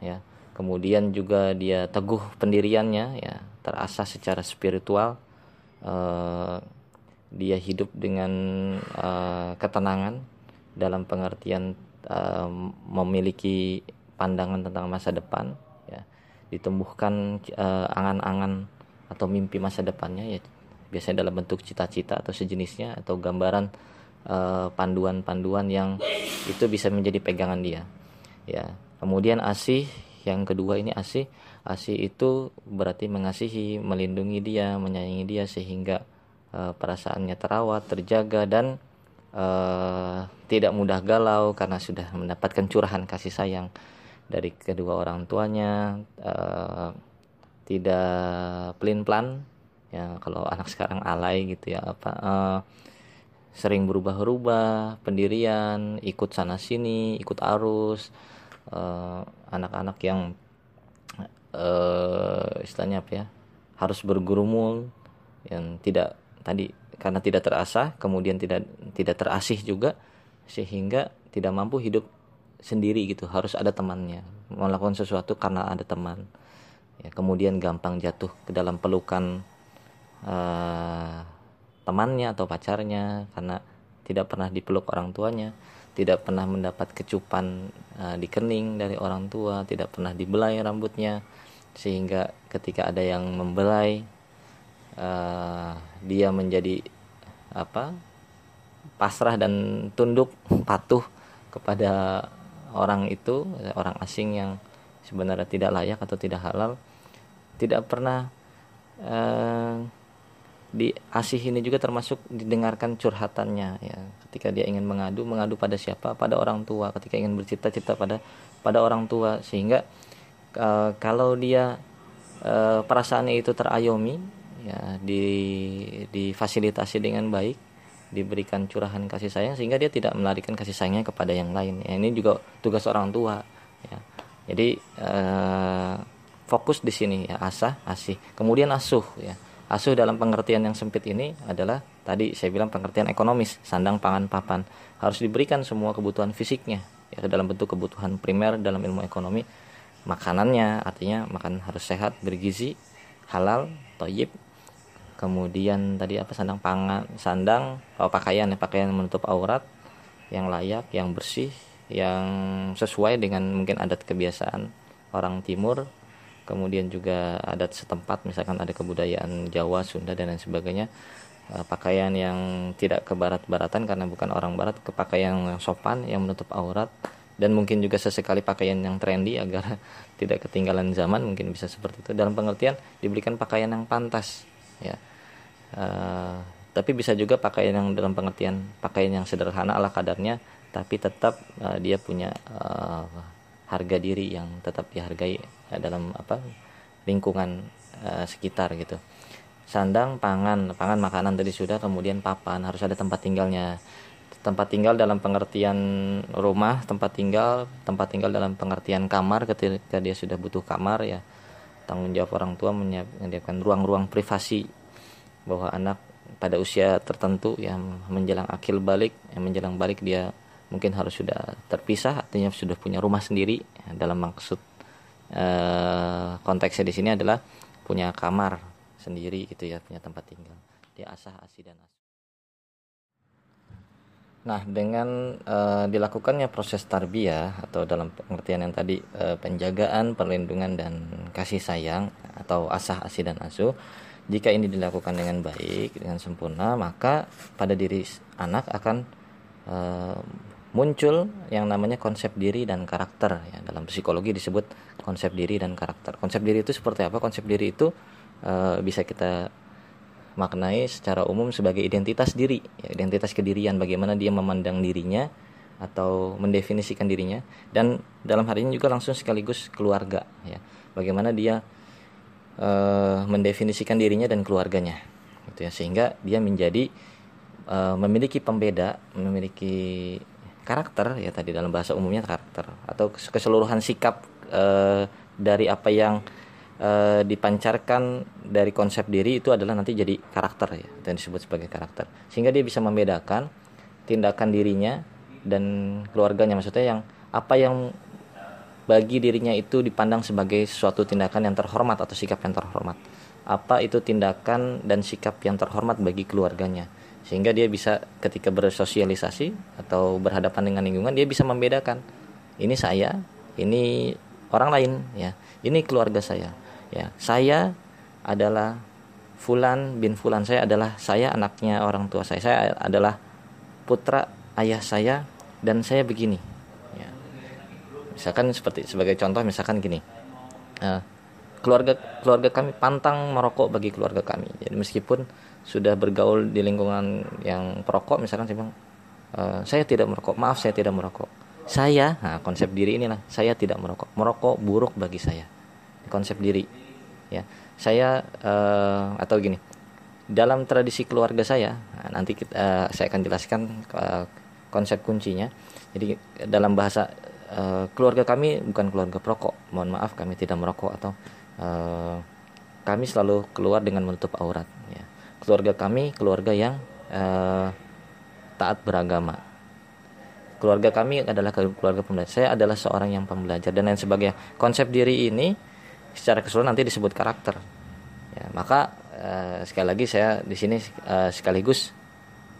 ya. Kemudian juga dia teguh pendiriannya ya terasah secara spiritual uh, dia hidup dengan uh, ketenangan dalam pengertian uh, memiliki pandangan tentang masa depan ya. Ditumbuhkan angan-angan uh, atau mimpi masa depannya ya biasanya dalam bentuk cita-cita atau sejenisnya atau gambaran panduan-panduan uh, yang itu bisa menjadi pegangan dia ya. Kemudian asih yang kedua ini asih. Asih itu berarti mengasihi, melindungi dia, menyayangi dia sehingga uh, perasaannya terawat, terjaga dan tidak mudah galau karena sudah mendapatkan curahan kasih sayang dari kedua orang tuanya, uh, tidak pelin-pelan. Ya kalau anak sekarang alay gitu ya apa uh, sering berubah-ubah pendirian ikut sana sini ikut arus. Anak-anak uh, yang uh, istilahnya apa ya harus bergurumul yang tidak tadi karena tidak terasah kemudian tidak tidak terasih juga sehingga tidak mampu hidup sendiri gitu harus ada temannya. Melakukan sesuatu karena ada teman. Ya kemudian gampang jatuh ke dalam pelukan uh, temannya atau pacarnya karena tidak pernah dipeluk orang tuanya tidak pernah mendapat kecupan uh, di kening dari orang tua tidak pernah dibelai rambutnya sehingga ketika ada yang membelai uh, dia menjadi apa pasrah dan tunduk patuh kepada orang itu orang asing yang sebenarnya tidak layak atau tidak halal tidak pernah uh, di asih ini juga termasuk didengarkan curhatannya ya. Ketika dia ingin mengadu mengadu pada siapa? Pada orang tua. Ketika ingin bercita-cita pada pada orang tua. Sehingga uh, kalau dia uh, perasaannya itu terayomi ya di difasilitasi dengan baik diberikan curahan kasih sayang sehingga dia tidak melarikan kasih sayangnya kepada yang lain. Ya, ini juga tugas orang tua ya. Jadi uh, fokus di sini ya asah asih. Kemudian asuh ya. Asuh dalam pengertian yang sempit ini adalah tadi saya bilang pengertian ekonomis sandang pangan papan. Harus diberikan semua kebutuhan fisiknya ya dalam bentuk kebutuhan primer dalam ilmu ekonomi. Makanannya artinya makan harus sehat bergizi halal toyib kemudian tadi apa sandang pangan sandang oh, pakaian ya pakaian menutup aurat yang layak yang bersih yang sesuai dengan mungkin adat kebiasaan orang timur. Kemudian juga adat setempat misalkan ada kebudayaan Jawa Sunda dan lain sebagainya. Eh, pakaian yang tidak ke barat-baratan karena bukan orang barat ke pakaian yang sopan yang menutup aurat dan mungkin juga sesekali pakaian yang trendy agar tidak ketinggalan zaman mungkin bisa seperti itu. Dalam pengertian diberikan pakaian yang pantas ya uh, tapi bisa juga pakaian yang dalam pengertian pakaian yang sederhana ala kadarnya tapi tetap uh, dia punya uh, harga diri yang tetap dihargai uh, dalam apa lingkungan uh, sekitar gitu. Sandang pangan pangan makanan tadi sudah kemudian papan harus ada tempat tinggalnya. Tempat tinggal dalam pengertian rumah tempat tinggal tempat tinggal dalam pengertian kamar ketika dia sudah butuh kamar ya tanggung jawab orang tua menyiapkan ruang-ruang privasi bahwa anak pada usia tertentu yang menjelang akil balik yang menjelang balik dia mungkin harus sudah terpisah artinya sudah punya rumah sendiri. Dalam maksud eh, konteksnya di sini adalah punya kamar sendiri gitu ya punya tempat tinggal. Dia asah asih dan asih. Nah, dengan uh, dilakukannya proses tarbiyah atau dalam pengertian yang tadi uh, penjagaan, perlindungan dan kasih sayang atau asah asih dan asuh jika ini dilakukan dengan baik, dengan sempurna, maka pada diri anak akan e, muncul yang namanya konsep diri dan karakter. Ya, dalam psikologi disebut konsep diri dan karakter. Konsep diri itu seperti apa? Konsep diri itu e, bisa kita maknai secara umum sebagai identitas diri, ya, identitas kedirian. Bagaimana dia memandang dirinya atau mendefinisikan dirinya. Dan dalam hari ini juga langsung sekaligus keluarga. Ya, bagaimana dia uh, mendefinisikan dirinya dan keluarganya gitu ya. Sehingga dia menjadi uh, memiliki pembeda memiliki karakter ya tadi dalam bahasa umumnya karakter atau keseluruhan sikap uh, dari apa yang uh, dipancarkan dari konsep diri itu adalah nanti jadi karakter ya yang disebut sebagai karakter. Sehingga dia bisa membedakan tindakan dirinya dan keluarganya. Maksudnya yang apa yang bagi dirinya itu dipandang sebagai suatu tindakan yang terhormat atau sikap yang terhormat. Apa itu tindakan dan sikap yang terhormat bagi keluarganya. Sehingga dia bisa ketika bersosialisasi atau berhadapan dengan lingkungan dia bisa membedakan ini saya, ini orang lain ya. Ini keluarga saya. Ya, saya adalah fulan bin fulan. Saya adalah saya anaknya orang tua saya. Saya adalah putra ayah saya dan saya begini misalkan seperti sebagai contoh misalkan gini. Uh, keluarga keluarga kami pantang merokok bagi keluarga kami. Jadi meskipun sudah bergaul di lingkungan yang perokok misalkan saya bilang uh, saya tidak merokok. Maaf saya tidak merokok. Saya nah konsep diri inilah. Saya tidak merokok. Merokok buruk bagi saya. Konsep diri. Ya. Saya uh, atau gini. Dalam tradisi keluarga saya nah, nanti kita, uh, saya akan jelaskan uh, konsep kuncinya. Jadi dalam bahasa uh, keluarga kami bukan keluarga perokok mohon maaf kami tidak merokok atau uh, kami selalu keluar dengan menutup aurat ya. keluarga kami keluarga yang uh, taat beragama. Keluarga kami adalah keluarga pembelajar. Saya adalah seorang yang pembelajar dan lain sebagainya. Konsep diri ini secara keseluruhan nanti disebut karakter ya, maka uh, sekali lagi saya di sini uh, sekaligus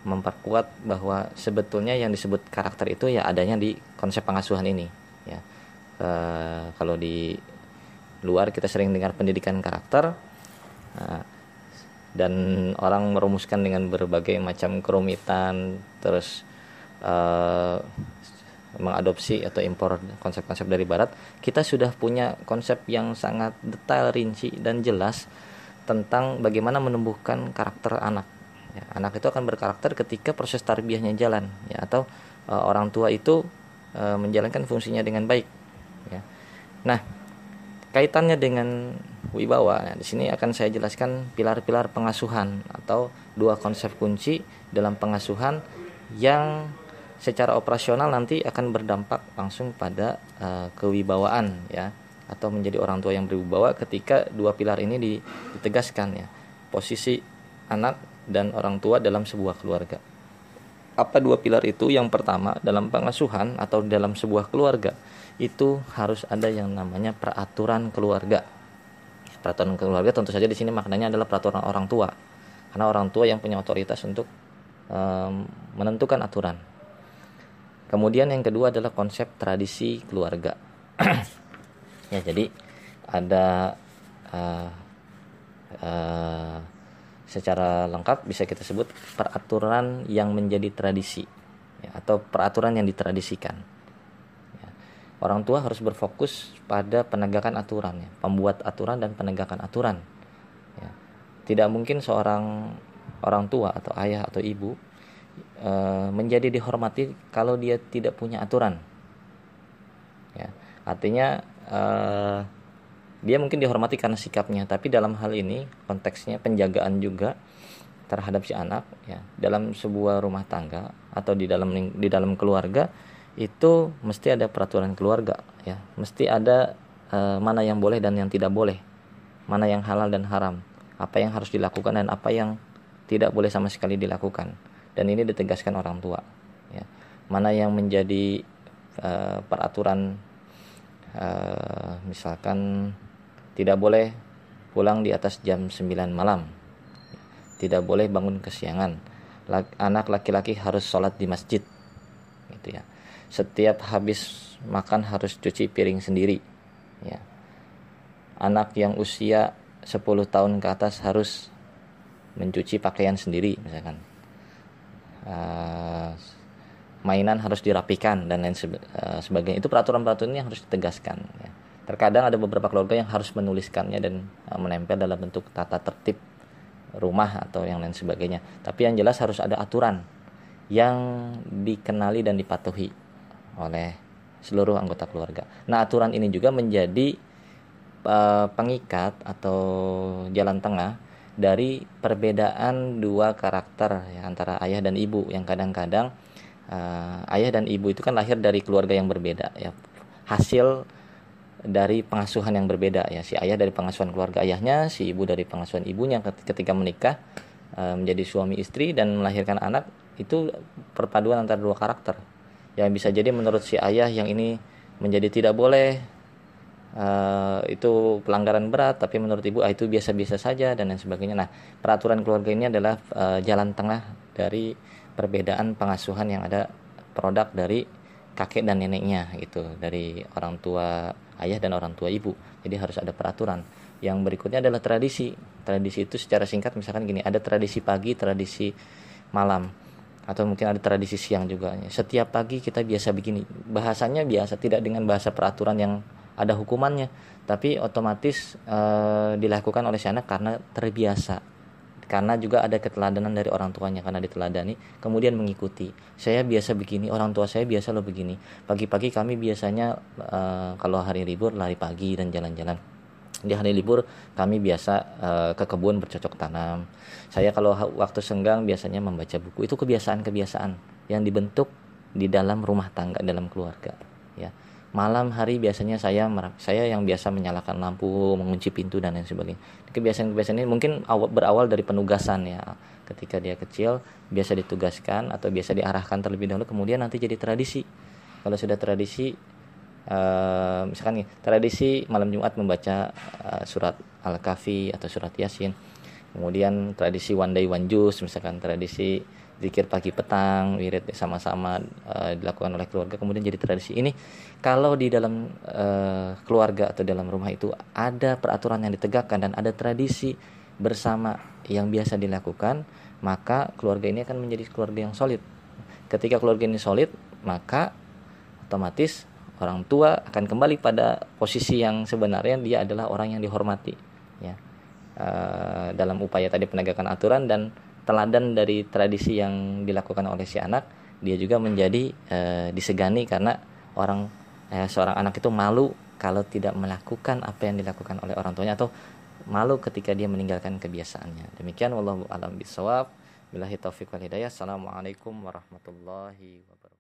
memperkuat bahwa sebetulnya yang disebut karakter itu ya adanya di konsep pengasuhan ini ya. Uh, kalau di luar kita sering dengar pendidikan karakter uh, dan orang merumuskan dengan berbagai macam kerumitan terus uh, mengadopsi atau impor konsep-konsep dari barat kita sudah punya konsep yang sangat detail rinci dan jelas tentang bagaimana menumbuhkan karakter anak ya, anak itu akan berkarakter ketika proses tarbiyahnya jalan ya atau uh, orang tua itu uh, menjalankan fungsinya dengan baik ya. Nah kaitannya dengan wibawa nah, di sini akan saya jelaskan pilar-pilar pengasuhan atau dua konsep kunci dalam pengasuhan yang secara operasional nanti akan berdampak langsung pada uh, kewibawaan ya atau menjadi orang tua yang berwibawa ketika dua pilar ini ditegaskan ya. Posisi anak dan orang tua dalam sebuah keluarga. Apa dua pilar itu? Yang pertama dalam pengasuhan atau dalam sebuah keluarga itu harus ada yang namanya peraturan keluarga. Peraturan keluarga tentu saja di sini maknanya adalah peraturan orang tua. Karena orang tua yang punya otoritas untuk um, menentukan aturan. Kemudian yang kedua adalah konsep tradisi keluarga. ya, jadi ada uh, uh, secara lengkap bisa kita sebut peraturan yang menjadi tradisi ya, atau peraturan yang ditradisikan. Ya. Orang tua harus berfokus pada penegakan aturan, ya, pembuat aturan dan penegakan aturan. Ya. Tidak mungkin seorang orang tua atau ayah atau ibu Eh, menjadi dihormati kalau dia tidak punya aturan. Ya, artinya uh, dia mungkin dihormati karena sikapnya, tapi dalam hal ini konteksnya penjagaan juga terhadap si anak ya dalam sebuah rumah tangga atau di dalam di dalam keluarga itu mesti ada peraturan keluarga ya. Mesti ada uh, mana yang boleh dan yang tidak boleh mana yang halal dan haram apa yang harus dilakukan dan apa yang tidak boleh sama sekali dilakukan. Dan ini ditegaskan orang tua ya. Mana yang menjadi uh, peraturan uh, misalkan tidak boleh pulang di atas jam 9 malam. Tidak boleh bangun kesiangan. Anak laki-laki harus sholat di masjid. Gitu ya. Setiap habis makan harus cuci piring sendiri. Ya. Anak yang usia 10 tahun ke atas harus mencuci pakaian sendiri misalkan. Uh, mainan harus dirapikan dan lain uh, sebagainya. Itu peraturan-peraturan yang harus ditegaskan ya. Terkadang ada beberapa keluarga yang harus menuliskannya dan uh, menempel dalam bentuk tata tertib rumah atau yang lain sebagainya. Tapi yang jelas harus ada aturan yang dikenali dan dipatuhi oleh seluruh anggota keluarga. Nah aturan ini juga menjadi uh, pengikat atau jalan tengah dari perbedaan dua karakter ya, antara ayah dan ibu. Yang kadang-kadang uh, ayah dan ibu itu kan lahir dari keluarga yang berbeda ya. Hasil dari pengasuhan yang berbeda ya. Si ayah dari pengasuhan keluarga ayahnya si ibu dari pengasuhan ibunya ketika menikah uh, menjadi suami istri dan melahirkan anak itu perpaduan antara dua karakter. Yang bisa jadi menurut si ayah yang ini menjadi tidak boleh uh, itu pelanggaran berat tapi menurut ibu ah, itu biasa-biasa saja dan lain sebagainya. Nah peraturan keluarga ini adalah uh, jalan tengah dari perbedaan pengasuhan yang ada produk dari kakek dan neneknya gitu dari orang tua ayah dan orang tua ibu. Jadi harus ada peraturan. Yang berikutnya adalah tradisi. Tradisi itu secara singkat misalkan gini ada tradisi pagi tradisi malam atau mungkin ada tradisi siang juga. Setiap pagi kita biasa begini bahasanya biasa tidak dengan bahasa peraturan yang ada hukumannya tapi otomatis e, dilakukan oleh si anak karena terbiasa karena juga ada keteladanan dari orang tuanya karena diteladani kemudian mengikuti. Saya biasa begini orang tua saya biasa lo begini. Pagi-pagi kami biasanya e, kalau hari libur lari pagi dan jalan-jalan. Di hari libur kami biasa e, ke kebun bercocok tanam. Saya kalau waktu senggang biasanya membaca buku. Itu kebiasaan-kebiasaan yang dibentuk di dalam rumah tangga dalam keluarga malam hari biasanya saya saya yang biasa menyalakan lampu mengunci pintu dan lain sebagainya. Kebiasaan-kebiasaan ini mungkin awal, berawal dari penugasan ya. Ketika dia kecil biasa ditugaskan atau biasa diarahkan terlebih dahulu kemudian nanti jadi tradisi. Kalau sudah tradisi uh, misalkan nih tradisi malam Jumat membaca uh, surat Al-Kahfi atau surat Yasin. Kemudian tradisi one day one juice misalkan tradisi zikir pagi petang wirid sama-sama uh, dilakukan oleh keluarga kemudian jadi tradisi. Ini kalau di dalam uh, keluarga atau dalam rumah itu ada peraturan yang ditegakkan dan ada tradisi bersama yang biasa dilakukan maka keluarga ini akan menjadi keluarga yang solid. Ketika keluarga ini solid maka otomatis orang tua akan kembali pada posisi yang sebenarnya dia adalah orang yang dihormati ya. Uh, dalam upaya tadi penegakan aturan dan teladan dari tradisi yang dilakukan oleh si anak dia juga menjadi e, disegani karena orang e, seorang anak itu malu kalau tidak melakukan apa yang dilakukan oleh orang tuanya atau malu ketika dia meninggalkan kebiasaannya. Demikian wallahu alam bisawab billahi taufiq wal hidayah. Assalamualaikum warahmatullahi wabarakatuh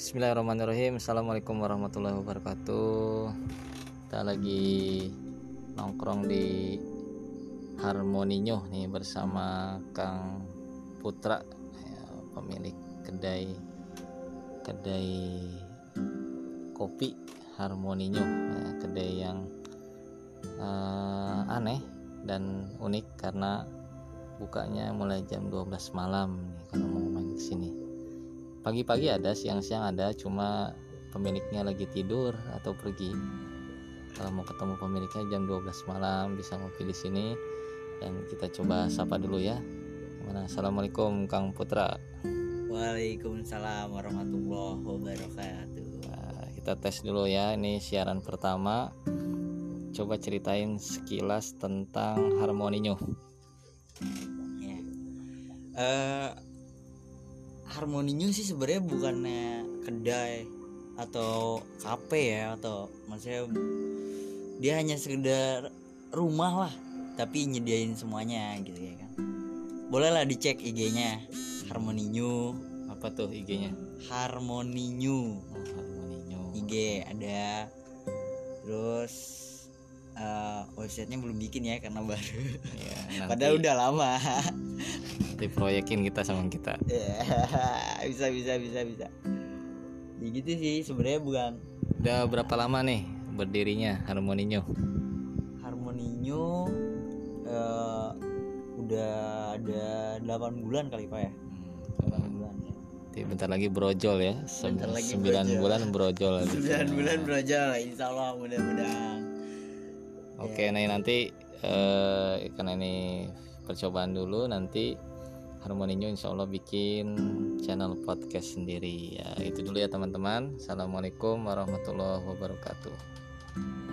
Bismillahirrahmanirrahim. Assalamualaikum warahmatullahi wabarakatuh. Kita lagi nongkrong di Harmoninyo nih bersama Kang Putra ya, pemilik kedai kedai kopi Harmoninyo ya, kedai yang uh, aneh dan unik karena bukanya mulai jam 12 malam nih kalau mau main ke sini pagi-pagi ada siang-siang ada cuma pemiliknya lagi tidur atau pergi. Kalau mau ketemu pemiliknya jam 12 malam bisa ngopi di sini. Dan kita coba sapa dulu ya. Gimana? Assalamualaikum Kang Putra. Waalaikumsalam warahmatullahi wabarakatuh. Nah, kita tes dulu ya. Ini siaran pertama. Coba ceritain sekilas tentang harmoninyo ya. Uh, harmoninya sih sebenarnya bukannya kedai atau kafe ya atau maksudnya dia hanya sekedar rumah lah tapi nyediain semuanya gitu ya kan. Bolehlah dicek IG-nya Harmoninyu apa tuh IG-nya Harmoninyu oh, Harmoninyu IG ada. Terus uh, websitenya belum bikin ya karena baru. Ya, nanti... padahal udah lama nanti proyekin kita sama kita. Yeah, bisa bisa bisa bisa. Ya gitu sih sebenarnya bukan. Udah berapa lama nih berdirinya Harmoninyo Harmoninyo uh, udah ada 8 bulan kali pak ya? Hmm, 8 bulan ya. Bentar lagi brojol ya. Sem bentar lagi 9 brojol. bulan brojol. 9 bulan brojol insya Allah mudah-mudahan. Oke okay, ya. nah nanti uh, karena ini percobaan dulu nanti Harmoninyo insya Allah bikin channel podcast sendiri. Ya itu dulu ya teman-teman. Assalamualaikum warahmatullahi wabarakatuh